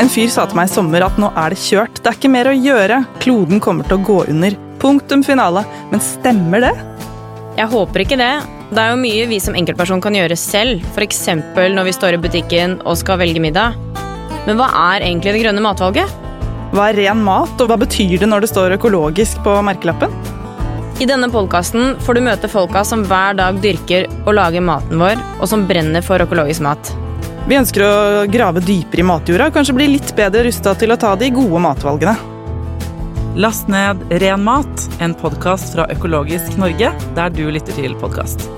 En fyr sa til meg i sommer at nå er det kjørt, det er ikke mer å gjøre, kloden kommer til å gå under. Punktum finale. Men stemmer det? Jeg håper ikke det. Det er jo mye vi som enkeltperson kan gjøre selv, f.eks. når vi står i butikken og skal velge middag. Men hva er egentlig det grønne matvalget? Hva er ren mat, og hva betyr det når det står økologisk på merkelappen? I denne podkasten får du møte folka som hver dag dyrker og lager maten vår, og som brenner for økologisk mat. Vi ønsker å grave dypere i matjorda og kanskje bli litt bedre rusta til å ta de gode matvalgene. Last ned Ren mat, en podkast fra Økologisk Norge, der du lytter til podkast.